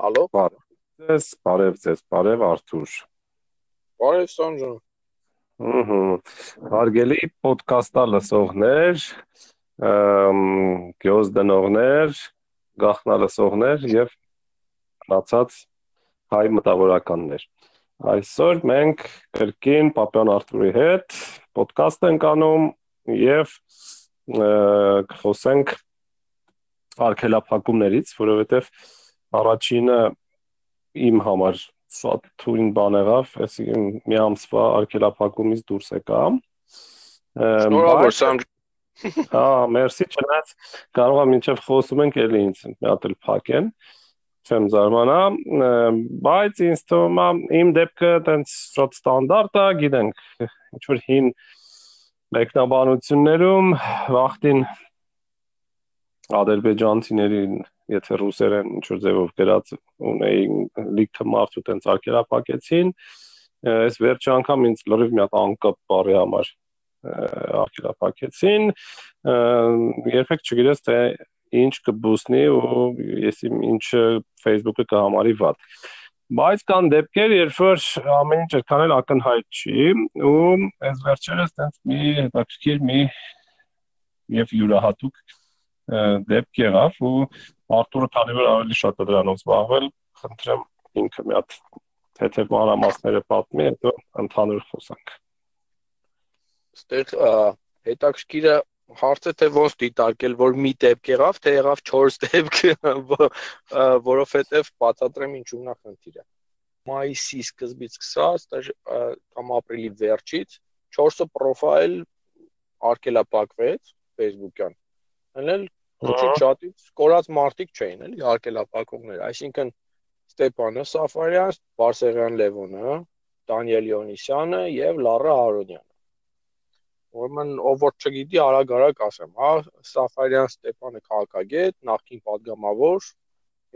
Ալո։ Բարև, բարև ձեզ, բարև Արթուր։ Բարև Սանջան։ Ահա։ Հարգելի ոդկաստա լսողներ, գյուզ դնողներ, գախնա լսողներ եւ մնացած հայ մտավորականներ։ Այսօր մենք կրկին Պապյան Արթուրի հետ ոդկաստ ենք անում եւ խոսենք արկելափակումներից, որովհետեւ առաջինը իմ համար շատ թույն բան եղավ, այսինքն մի ամսվա արկելափակումից դուրս եկա։ Շնորհավոր Սամ։ Հա, մերսի, չնայած կարող եմ ինչեվ խոսում ենք էլի ինձ մի հատ էլ փակեն չեմ զարմանա, բայց ինձ թվում է իմ դեպքը տենց շատ ստանդարտ է, գիտենք, ինչ որ հին մեկնաբանություններում վախտին ադրբեջանցիներին եթե ռուսերեն ինչ որ ձևով գրած ունեին լիքը մարդու տենց արկելապակեցին այս վերջի անգամ ինձ լրիվ մի հատ անկապ բարի համար արկելապակեցին երբեք չգիտես թե ինչ կբուսնի ու ես իմ ինչը Facebook-ը կհամարի վատ բայց կան դեպքեր, երբ որ ամեն ինչ այդքան էլ ակնհայտ չի ու այս վերջերս տենց մի հետաքրքիր մի եւ յուրահատուկ դեպք եղավ ու Արտուրը քանի որ ավելի շատ է դրանով զբաղվել, խնդրեմ ինքը մի հատ թեթև մանրամասները պատմի, հետո ընդհանուր խոսանք։ Ստեղ հետաքրքիրը հարցը թե ոնց դիտարկել, որ մի դեպք եղավ, թե եղավ 4 դեպք, որովհետև բացատրեմ ինչու նա խնդիրը։ Մայիսի սկզբից սկսած, կամ ապրիլի վերջից 4-ը պրոֆայլ արկելապակվեց Facebook-յան։ Հələ Հա։ Ոչի շատից կորած մարտիկ չէին էլի արկելապակողներ, այսինքն Ստեփանը Սաֆարյան, Բարսեղյան Լևոնը, Դանիել Յոնիսյանը եւ Լարա Հարոնյանը։ Ուրեմն ով որ չգիտի, արագ-արագ ասեմ, հա, Սաֆարյան Ստեփանը քաղաքագետ, նախկին падգամավոր,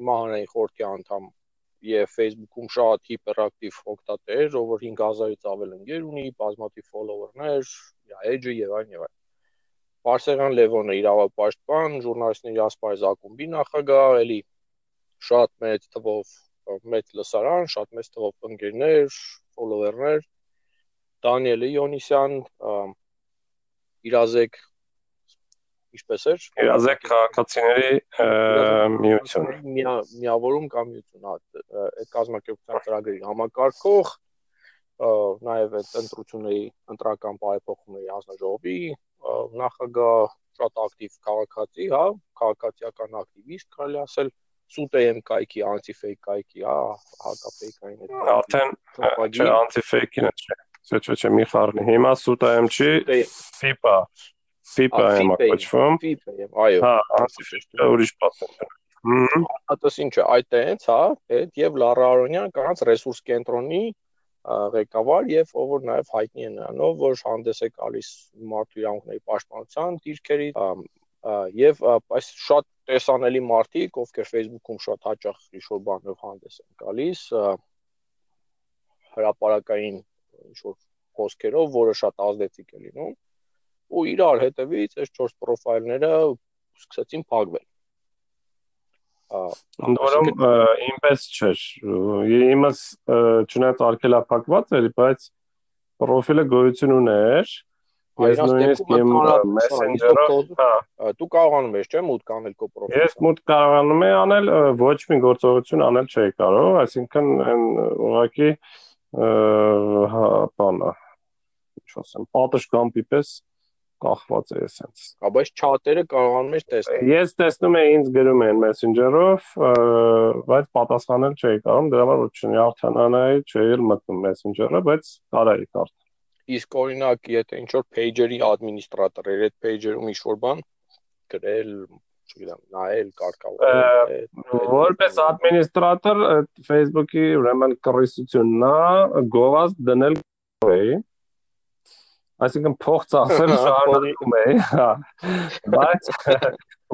հիմա հանրային խորհրդի անդամ եւ Facebook-ում շատ հիպերակտիվ օգտատեր, ով որ 5000-ից ավել ընկեր ունի, բազմաթիվ follower-ներ, իր edge-ը եւ այն եւ այլն։ Բարսեղյան Լևոնը իրավապաշտպան, ժուրնալիստների ասպարեզ ակումբի նախագահ, էլի շատ մեծ թվով մեծ լսարան, շատ մեծ թվով ընկերներ, ֆոլովերներ, Դանիել Յոնիսյան, իրազեկ ինչպես էր իրազեկ քաղաքացիների միություն միավորում կամ միություն այդ կազմակերպության ծրագրի համակարգող նաև այդ ընտրությունների ընտրական բարեփոխումների հանձնաժողովի նախագահ, շատ ակտիվ քաղաքացի, հա, քաղաքացիական ակտիվիստ կարելի ասել, սուտեմ կայքի, անտիֆեյք կայքի, հա, հակապեյքային հետ։ Արդեն չէ, անտիֆեյքին չէ։ Չէ, չէ, չէ, մի խառնի։ Հիմա սուտեմ չի, FIPA։ FIPA եմ ակոչվում։ FIPA եմ, այո։ Հա, անտիֆեյքը ուրիշ պատմություն։ Հմ։ Ատս ինչ է, այդ տենց, հա, այդ եւ Լարա Արոնյան կանց ռեսուրս կենտրոնի ղեկավար եւ ով որ նաեւ հայտնի է նրանով, որ հանդես է գալիս մարդու իրավունքների պաշտպանության դիրքերի եւ այս շատ տեսանելի մարդիկ, ովքեր Facebook-ում շատ հաճախ ինչ-որ բաներով հանդես են գալիս, հրաապարակային ինչ-որ խոսքերով, որը շատ ազդեցիկ է լինում, ու իրար հետևից այս 4 պրոֆայլները սկսեցին փակվել Որում ինպես չէր։ Իմս չնայած արկելափակված էր, բայց պրոֆիլը գոյություն ուներ։ Ես նույնիսկ իմ Messenger-ով, հա, դու կարողանում ես, չէ՞, մուտք անել քո պրոֆիլը։ Ես մուտք կարողանում եմ անել, ոչ մի գործողություն անել չէի կարող, այսինքն այն ուղղակի հա, բանը, ինչ ասեմ, պատշգամբի պես կախված է էսենց։ Հա, բայց չաթերը կարողանում ես տեսնել։ Ես տեսնում եմ ինձ գրում են Messenger-ով, բայց պատասխանել չէի կարող, դրա համար որ չունի արդանանայի, չէի մտնում Messenger-ը, բայց կարայի կարդ։ Իսկ օրինակ, եթե ինչ որ page-երի էր, այդ page-երում ինչ որ բան գրել, չգիտեմ, նայել, կարգավորել։ Որպես ադմինիստրատոր Facebook-ի ուրեմն կռիսությունն է գովազ դնել էի այսինքն փող ծախսել շարունակում էի, հա։ Բայց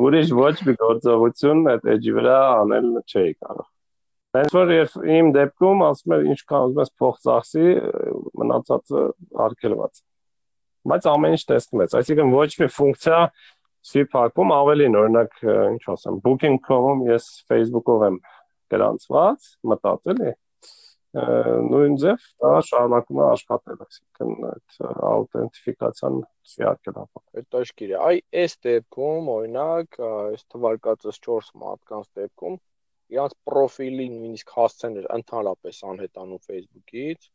ուրիշ ոչ մի գործողություն այդ էջի վրա անել չէի կարող։ Հենց որ ես իմ դեպքում ասում եմ ինչքան ուզում ես փող ծախսի, մնացածը արգելված։ Բայց ամեն ինչ տեսնում ես, այսինքն ոչ մի ֆունկցիա չի փակվում ավելին, օրինակ, ինչ ասեմ, Booking.com-ում ես Facebook-ով եմ գրանցված, մտածել է նույն ձև դա շարունակում է աշխատել, այսինքն այդ աուտենտիֆիկացիան սիարկել ապա։ Հետաքրքիր է։ Այ այս դեպքում, օրինակ, այս թվարկածս 4 մարդկանց դեպքում իրանց պրոֆիլին նույնիսկ հասցեն ընդհանրապես անհետանում Facebook-ից,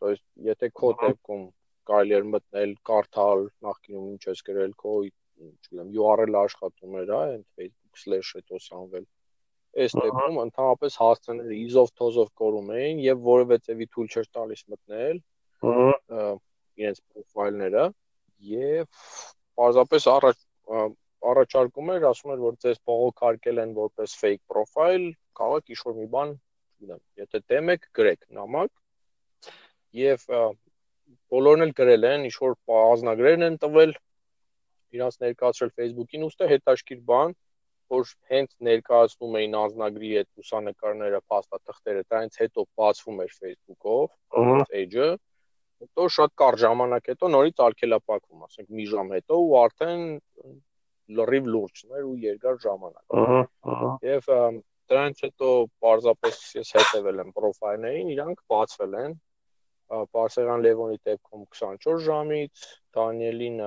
то есть եթե քո դեպքում կարելի էր մտնել, կարդալ նախկինում ինչ ես գրել, քո, չգիտեմ, URL աշխատում էր, այ այն Facebook/ հետո սանվել այս դեպքում ընդհանրապես հասցեները իզով թոզով կորում էին եւ որևէ ծևի թույլ չէր տալիս մտնել իրենց պրոֆայլները եւ պարզապես առաջ առաջարկում էր, ասում էր, որ ձեզ բողոքարկել են որպես fake profile, կարող եք ինչ-որ մի բան, չգիտեմ, եթե դեմ եք, գրեք նամակ եւ բոլորն էլ գրել են, ինչ-որ ազնագրեր են տվել իրանց ներկայացրել Facebook-ին, ուստի հետաշքիր բան, որ հենց ներկայացնում էին անznագրի այդ լուսանկարները, փաստաթղթերը, դրանից հետո բացվում էր Facebook-ով page-ը, հետո շատ կարճ ժամանակ հետո նորից արգելափակվում, ասենք մի ժամ հետո ու արդեն լրիվ լուրջն էր ու երկար ժամանակ։ Ահա, ահա։ Եվ դրանից հետո պարզապես ես հետևել եմ պրոֆայլներին, իրանք բացվել են։ Պարսեղան Լևոնի դեպքում 24 ժամից, Դանիելին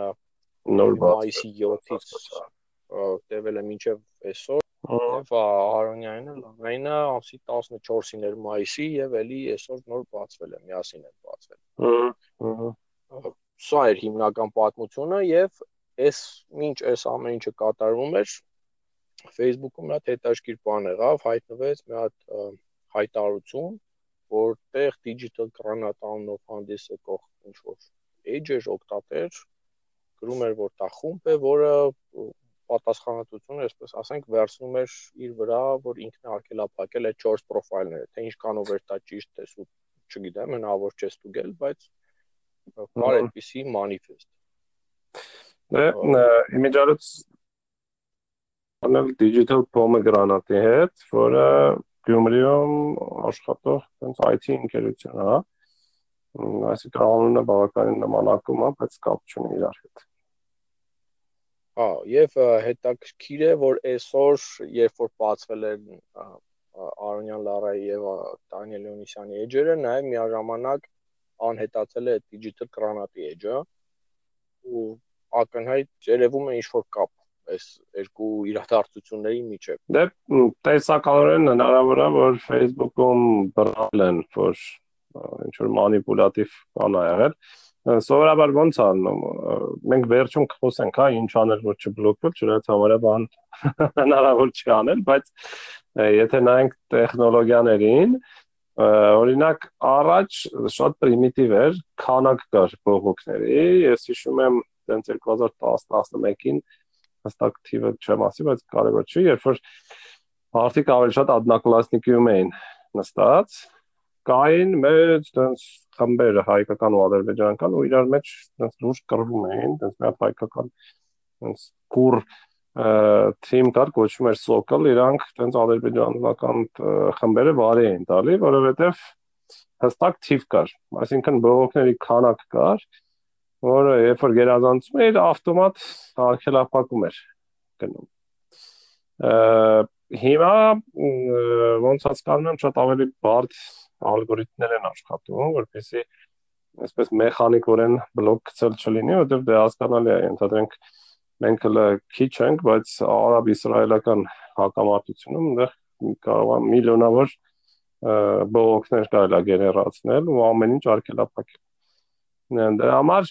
նոր մայիսի 7-ից տևել է մինչև այսօր եւ Արոնյանը լավայինը ամսի 14-ին էր մայիսի եւ էլի այսօր նոր բացվել է, միասին են բացվել։ Սա էր հիմնական պատմությունը եւ այս ինչ այս ամեն ինչը կատարվում էր Facebook-ում մի հատ հետաքրքիր բան եղավ, հայտնվեց մի հատ հայտարարություն, որտեղ digital անունով հանդես եկող ինչ որ page էր օգտատեր գրում էր որ դա խումբ է, որը պատասխանատվությունը, այսպես ասենք, վերցնում էր իր վրա, որ ինքն է արկելափակել այդ 4 պրոֆայլները, թե ինչքանով էր դա ճիշտ է, ու չգիտեմ, հնարավոր չէ ստուգել, բայց կար այդպիսի մանիֆեստ։ Դե իմիջարից անել digital pomegranate-ի հետ, որը Գյումրիում աշխատող այնց IT ընկերություն է, հա։ այսինքն անունը բավականին նմանակում է, բայց կապ չունի իրար հետ։ Հա, եւ հետաքրքիր է, որ այսօր, երբ որ բացվել են Արոնյան Լարայի եւ Դանիել Լեոնիսյանի էջերը, նաեւ միաժամանակ անհետացել է digital granate էջը ու ակնհայտ երևում է ինչ որ կապ այս երկու իրադարձությունների միջև։ Դե տեսակալորեն հնարավոր է որ Facebook-ում բռնել են, որ ինչ որ մանիպուլատիվ բան ա եղել սովորաբար ոնց անում մենք վերջում կխոսենք հա ինչ անել որ չբլոկվել չնայած համարյա բան հնարավոր չի անել բայց եթե նայենք տեխնոլոգիաներին օրինակ առաջ շատ պրիմիտիվ էր քանակ կար բողոքների ես հիշում եմ տենց 2010-11-ին հստակ թիվը չեմ ասի բայց կարևոր չի երբ որ արդիկ ավելի շատ adnaklassniki-ում էին նստած կային մեծ տենց խմբեր հայկական ու ադրբեջանական ու իրար մեջ տենց լուրջ կռվում էին, տենց մի հատ հայկական տենց կուր թիմ կար կոչվում էր Sokol, իրանք տենց ադրբեջանական խմբերը վարի էին տալի, որովհետև հստակ թիվ կար, այսինքն բողոքների քանակ կար, որը երբ որ գերազանցում էր, ավտոմատ արգելափակում էր գնում հիմա ոնց հասկանում եմ շատ ավելի բարդ ալգորիթմներ են աշխատում, որպեսզի այսպես մեխանիկորեն բլոկ գցել չլինի, որովհետև դե հասկանալի է, ընդհանրենք մենք հələ քիչ ենք, բայց արաբ-իսրայելական հակամարտությունում այնտեղ կարող է միլիոնավոր բողոքներ կարելի է գեներացնել ու ամեն ինչ արկելափակել։ Դրա համար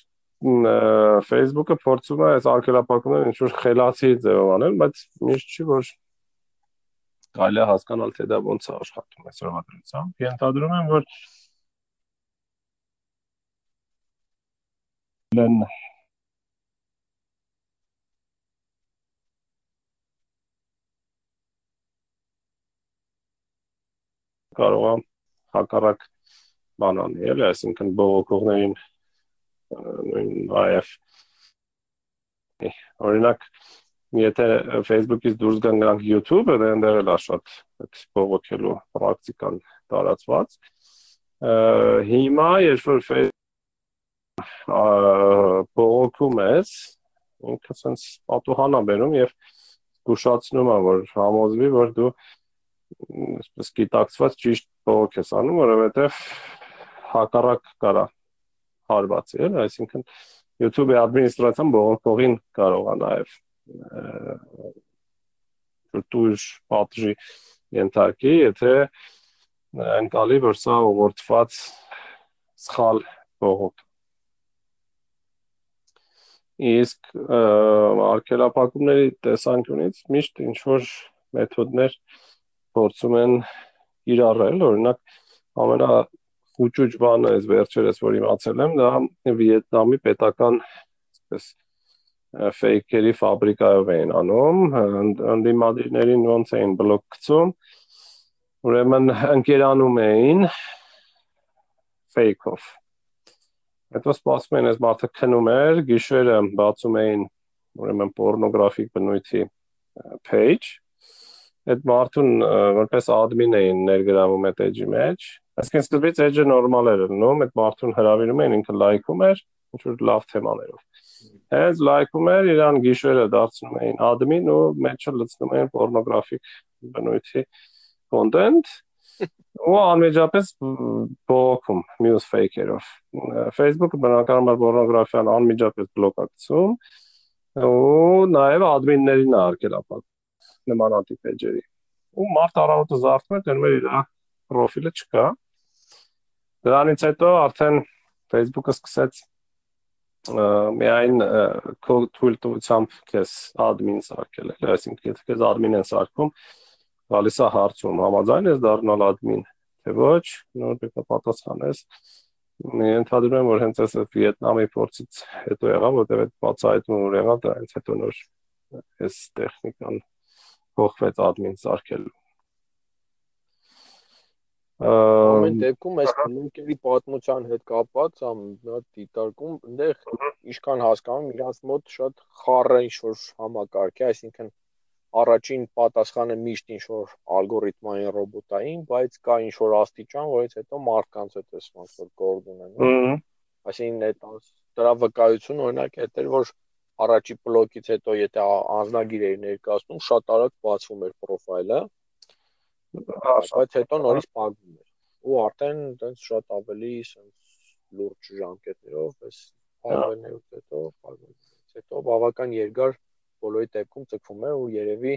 Facebook-ը փորձում է այս արկելափակումները ինչ որ խելացի ձևով անել, բայց միշտ չի որ կարելի է հասկանալ թե դա ոնց է աշխատում այսօրվա դրությամբ։ Ենթադրում եմ, որ լեն կարող է հակառակ բան անի, էլի, այսինքն բողոքողներին նույն նաև օրինակ եթե Facebook-ից դուրս գան նրանք YouTube-ը, դե ընդեր էլ է շատ այդ բողոքելու պրակտիկան տարածված։ Հիմա երբ որ բողոքում ես, ինքը sense պատուհան է բերում եւ զգուշացնում է, որ համոզվի, որ դու այսպես գիտակցված ճիշտ բողոք ես անում, որովհետև հակառակ կարա հարվածի, էլ, այսինքն YouTube-ի ադմինիստրացիան բողոքողին կարող է նաև դուրս պատժի ենթարկի, եթե ընկալի, որ սա ուղղորդված սխալ բողոք իսկ արկելապակումների տեսանկյունից միշտ ինչ որ մեթոդներ փորձում են իրարել, օրինակ ամենա խուճուճ բանը այս վերջերս որ իմացել եմ, դա Վիետնամի պետական այսպես ֆեյքերի ֆաբրիկայով էին անում, անդիմադիրներին ոնց էին բլոկ գցում, ուրեմն ընկերանում էին ֆեյքով Հետո սպասում էին, այս մարդը քնում էր, գիշերը բացում էին ուրեմն պորնոգրաֆիկ բնույթի page։ Այդ մարդուն որպես admin էին ներգրավում այդ edge-ի մեջ։ Այսինքն սկզբից edge-ը նորմալ էր լինում, այդ մարդուն հրավիրում էին, ինքը լայքում էր, ինչ որ լավ թեմաներով։ Հենց լայքում էր, իրան գիշերը դարձնում էին admin ու մեջը լցնում էին պորնոգրաֆիկ բնույթի content ու անմիջապես բողոքում մյուս ֆեյքերով։ Facebook-ը բնականաբար պորնոգրաֆիան անմիջապես բլոկացում ու նաև ադմիններին արկելապակ նմանատիպ էջերի։ Ու մարդ առավոտը զարթում է, դնում է իր պրոֆիլը չկա։ Դրանից հետո արդեն Facebook-ը սկսեց միայն քո թույլտվությամբ քեզ admin սարքել, այսինքն եթե քեզ admin են սարքում, գալիս է հարցում համաձայն ես դառնալ admin թե ոչ նոր պետք է պատասխանես ենթադրում եմ որ հենց այս Վիետնամի փորձից հետո եղավ որտեղ այդ բացահայտումը որ եղավ դա հենց հետո նոր այս տեխնիկան փոխվեց admin սարքելու ամեն դեպքում այս բլոկերի պատմության հետ կապված ամ նա դիտարկում այնտեղ ինչքան հասկանում իրանց մոտ շատ խառը ինչ որ համակարգ է այսինքն առաջին պատասխանը միշտ ինչ որ ալգորիթմային ռոբոտային, բայց կա ինչ որ աստիճան, որից հետո մարդկանց էս ոնց որ կորդ ունենում։ Այսինքն այդ դրա վկայություն օրինակ է դեր որ առաջի բլոկից հետո եթե անznագիր էի ներկայացնում, շատ արագ բացվում էր պրոֆայլը, բայց հետո նորից փակվում էր։ Ու արդեն այնց շատ ավելի sense լուրջ ժամկետներով էս փակվելուց հետո փակվում։ Հետո բավական երկար բոլորի դեպքում ձգվում է ու երևի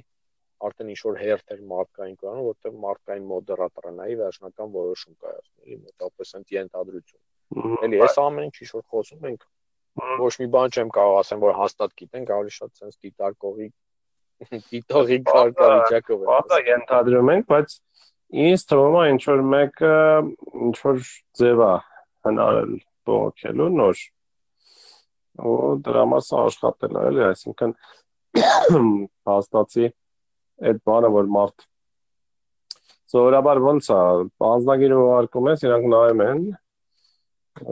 արդեն ինչ որ հերթ էր մարդկային կանոն, որտեղ մարդկային մոդերատորը նայի վերջնական որոշում կայացնի, էլի մոտավորապես ընդ ենթադրություն։ Էլի այս ամեն ինչ ինչ որ խոսում ենք, ոչ մի բան չեմ կարող ասեմ, որ հաստատ գիտենք, ավելի շատ sense դիտարկողի դիտողի կարգավիճակով է։ Բացա ենթադրում ենք, բայց ինձ թվում է ինչ որ մեկը ինչ որ ձև է հնարել բողոքելու նոր ու դրա մասը աշխատել է, էլի, այսինքն հաստատի այդ բանը, որ մարդ սովորաբար ոնց է, բանձնագիրը ուղարկում ես, իրանք նայում են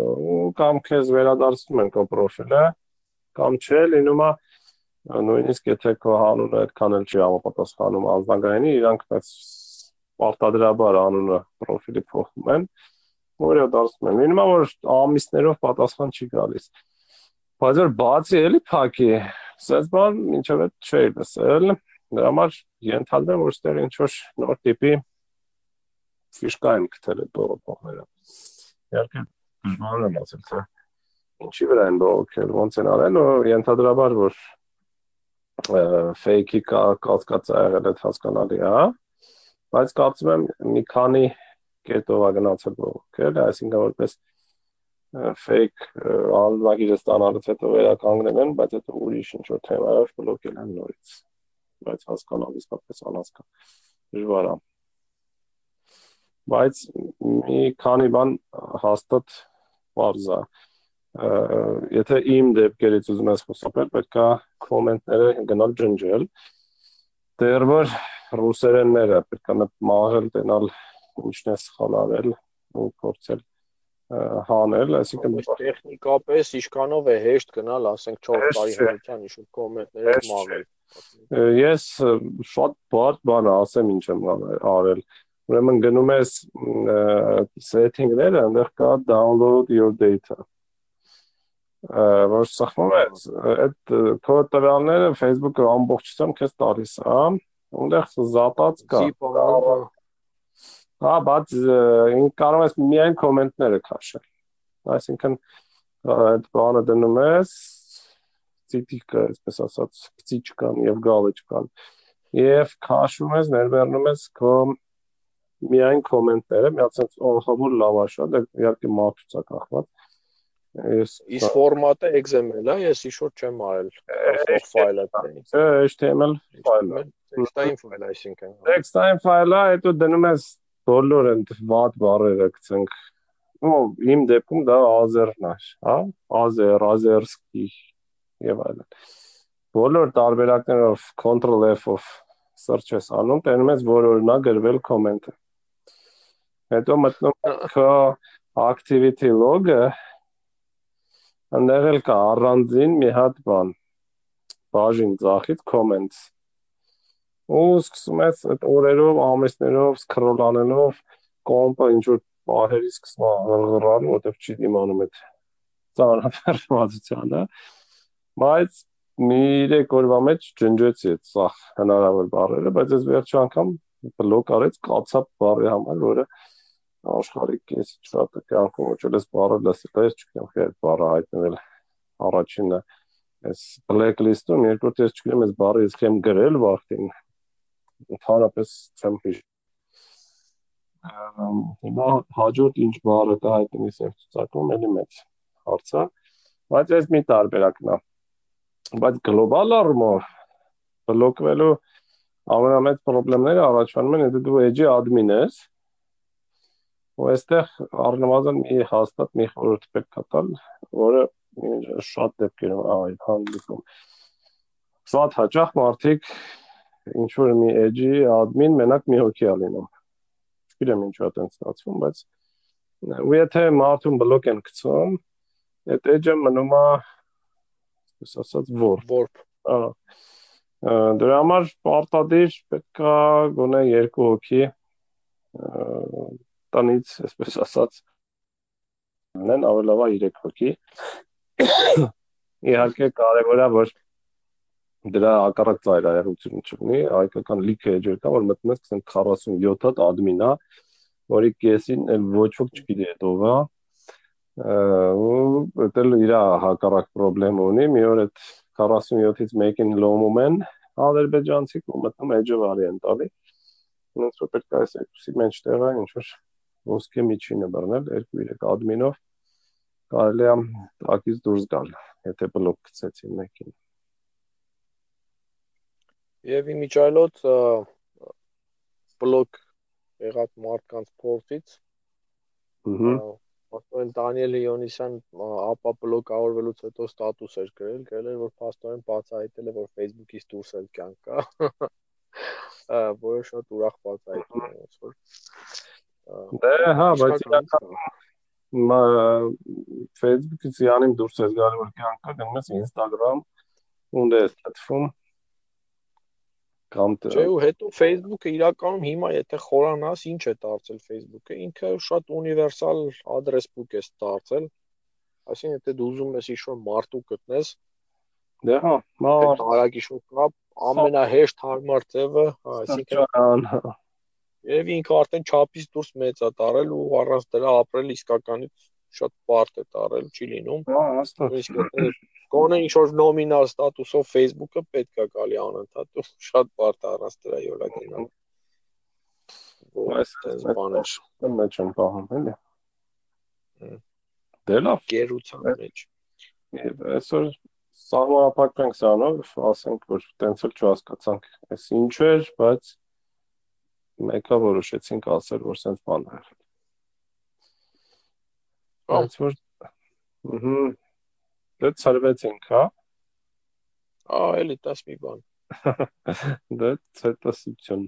ու կամ քեզ վերադարձնում են քո պրոֆիլը, կամ չէ, լինում է նույնիսկ եթե քո անունը այդքան էլ չի համապատասխանում անձնագրայինի, իրանք այս պարտադրաբար անունը պրոֆիլի փոխում են, որը դարձնում են։ Լինում է որ ամիսներով պատասխան չի գալիս։ Բայց որ բացի էլի փակի, Սենց բան ինչև է չէի լսել, դրա համար ենթադրում եմ, որ ստեղ ինչ որ նոր տիպի ֆիշկա են գտել այդ բողոքները։ Իհարկե դժվար է ասել, թե ինչի վրա են բողոքել, ոնց են արել, ենթադրաբար որ ֆեյքի կասկած է եղել այդ հասկանալի է, բայց կարծում եմ մի քանի կետով է գնացել բողոքել, այսինքն որպես fake անվագիրը ստանալուց հետո վերականգնել են, բայց հետո ուրիշ ինչ որ թեմայով բլոկել են նորից։ Բայց հասկանալ իսկապես անհասկա դժվար է։ Բայց մի քանի բան հաստատ բարձ է։ Եթե իմ դեպքերից ուզում ես խոսապել, պետք է կոմենտները գնալ ջնջել։ Դեռ որ ռուսերենները պետք է մաղել տենալ ինչն է սխալ արել ու փորձել հանել, այսինքն տեխնիկապես ինչքանով է հեշտ գնալ, ասենք 4 տարի հերթյան իշու կոմենտներով մաղել։ Ես շատ բարդ բան ասեմ ինչ եմ արել։ Ուրեմն գնում ես setting-ները, այնտեղ կա download your data որ սխմում է այդ քո տվյալները Facebook-ը ամբողջությամբ քեզ տալիս է, այնտեղ զատած կա։ Հա, բայց կարող ես միայն կոմենտները քաշել։ Այսինքն այդ բանը դնում ես ցիտիկը, այսպես ասած, քծիչ կան եւ գալիչ կան։ Եվ քաշում ես, ներբեռնում ես քո միայն կոմենտները, միացած ողավոր լավաշ է, դա իհարկե մարդուց է կախված։ Ես Իս ֆորմատը XML է, ես ինչ որ չեմ արել ֆայլը տանի։ HTML ֆայլը։ Text-ային ֆայլ, այսինքն։ Text-ային ֆայլը, հետո դնում ես բոլոր ընդ վատ բառերը գցենք ու իմ դեպքում դա ազերն է, հա, ազեր, ազերսկի եւ այլն։ Բոլոր տարբերակներով control F-ով search ես անում, տենում ես որ օրինակ գրվել comment-ը։ Հետո մտնում քո activity log-ը Այնտեղ էլ կա առանձին մի հատ բան։ Բաժին ցախից comments։ Ու սկսում ես այդ օրերով, ամիսներով սկրոլ անելով կոմպը ինչ որ պահերի սկսում աղռան, որտեվ չի դիմանում այդ ծանրաբեռնվածությանը, բայց մի 3 օրվա մեջ ջնջեցի այդ սախ հնարավոր բառերը, բայց այս վերջի անգամ բլոկ արեց կացապ բառի համար, որը աշխարհի կես շատ կյանքում ոչ էլ էս բառը լսել ես, չգիտեմ, թե այդ բառը հայտնվել առաջինը այս blacklist-ում, երկրորդը ես չգիտեմ, այս բառը ես չեմ գրել վախտին։ Ընդհանրապես չեմ հիշում հիմա հաջորդ ինչ բառը կա հայտնի սև ցուցակում էլի մեծ հարց է բայց այս մի տարբերակն է բայց գլոբալ առումով բլոկվելու ամենամեծ խնդիրները առաջանում են եթե դու edge admin ես ու այստեղ առնվազն մի հաստատ մի խորհուրդ պետք է տալ որը շատ դեպքերում այլ հանդիպում շատ հաճախ մարդիկ ինչ որ մի edge admin մենակ մի հոգի ա լինում չգիտեմ ինչու է տենց ստացվում, բայց ու եթե մարդուն բլոկ են գցում, այդ edge-ը մնում է այսպես ասած warp warp ահա դրա համար պարտադիր պետքա գոնե երկու հոգի տնից այսպես ասած նեն ավելավա 3 հոգի իհարկե կարևոր է որ դրա հակառակ ծայրահեղություն չունի, հայկական leakage-եր կա, որ մտնում ես 47 հատ admin է, որի կեսին ոչ ոք չգիտի այդ ով է։ ու դա իր հակառակ խնդրեմ ունի, մի օր այդ 47-ից մեկին լոմում են ադրբեջանցիք ու մտնում edge variant տալի։ Ոնց որ պետք է այս երկուսի մեջտեղը ինչ որ ոսկե միջինը բռնել 2-3 admin-ով կարելի է տակից դուրս գալ, եթե բլոկ գցեցին մեկին։ Եվ իմիջայլոց բլոկ եղած մարդկանց փորձից ըհը Պաստորեն Դանիել Յոնիսյան ապա բլոկավորվելուց հետո ստատուս էր գրել, գրել էր որ Պաստորեն բացահայտել է որ Facebook-ից դուրս էլ կյանք կա։ Որը շատ ուրախ բացահայտում է ոնց որ Դե հա, բայց իրական Facebook-ից յանիմ դուրս ես գալու որ կյանք կա, գնում ես Instagram, ունդ ես platform կամ Չէ, ու հետո Facebook-ը իրականում հիմա եթե խորանաս, ինչ է դարձել Facebook-ը, ինքը շատ ունիվերսալ address book է դարձել։ Այսինքն եթե դու ուզում ես ինչ-որ մարդու գտնես, դե հա, մարդ արագիշու կա ամենահեշտ հարմար ձևը, հա, այսինքն Եվ ինքը արդեն չափից դուրս մեծ է տարել ու առանց դրա ապրել իսկականից շատ բարդ է տարել, չի լինում։ Հա, հաստատ։ գոնե ինչ որ նոմինալ ստատուսով Facebook-ը պետք է գալի անընդհատ ու շատ բարդ առանց դրա յոլա գնալ։ Այս բաներ մեջ են պահում, էլի։ Դե լավ, գերության մեջ։ Եվ այսօր սահմանափակենք սրանով, ասենք որ տենց էլ չհասկացանք, այս ինչ էր, բայց մեկը որոշեցինք ասել, որ sense բան է Ոնց որ ըհը Դե ծրվեցինք, հա։ Ա, էլի 10 մի բան։ Դե ցետասություն։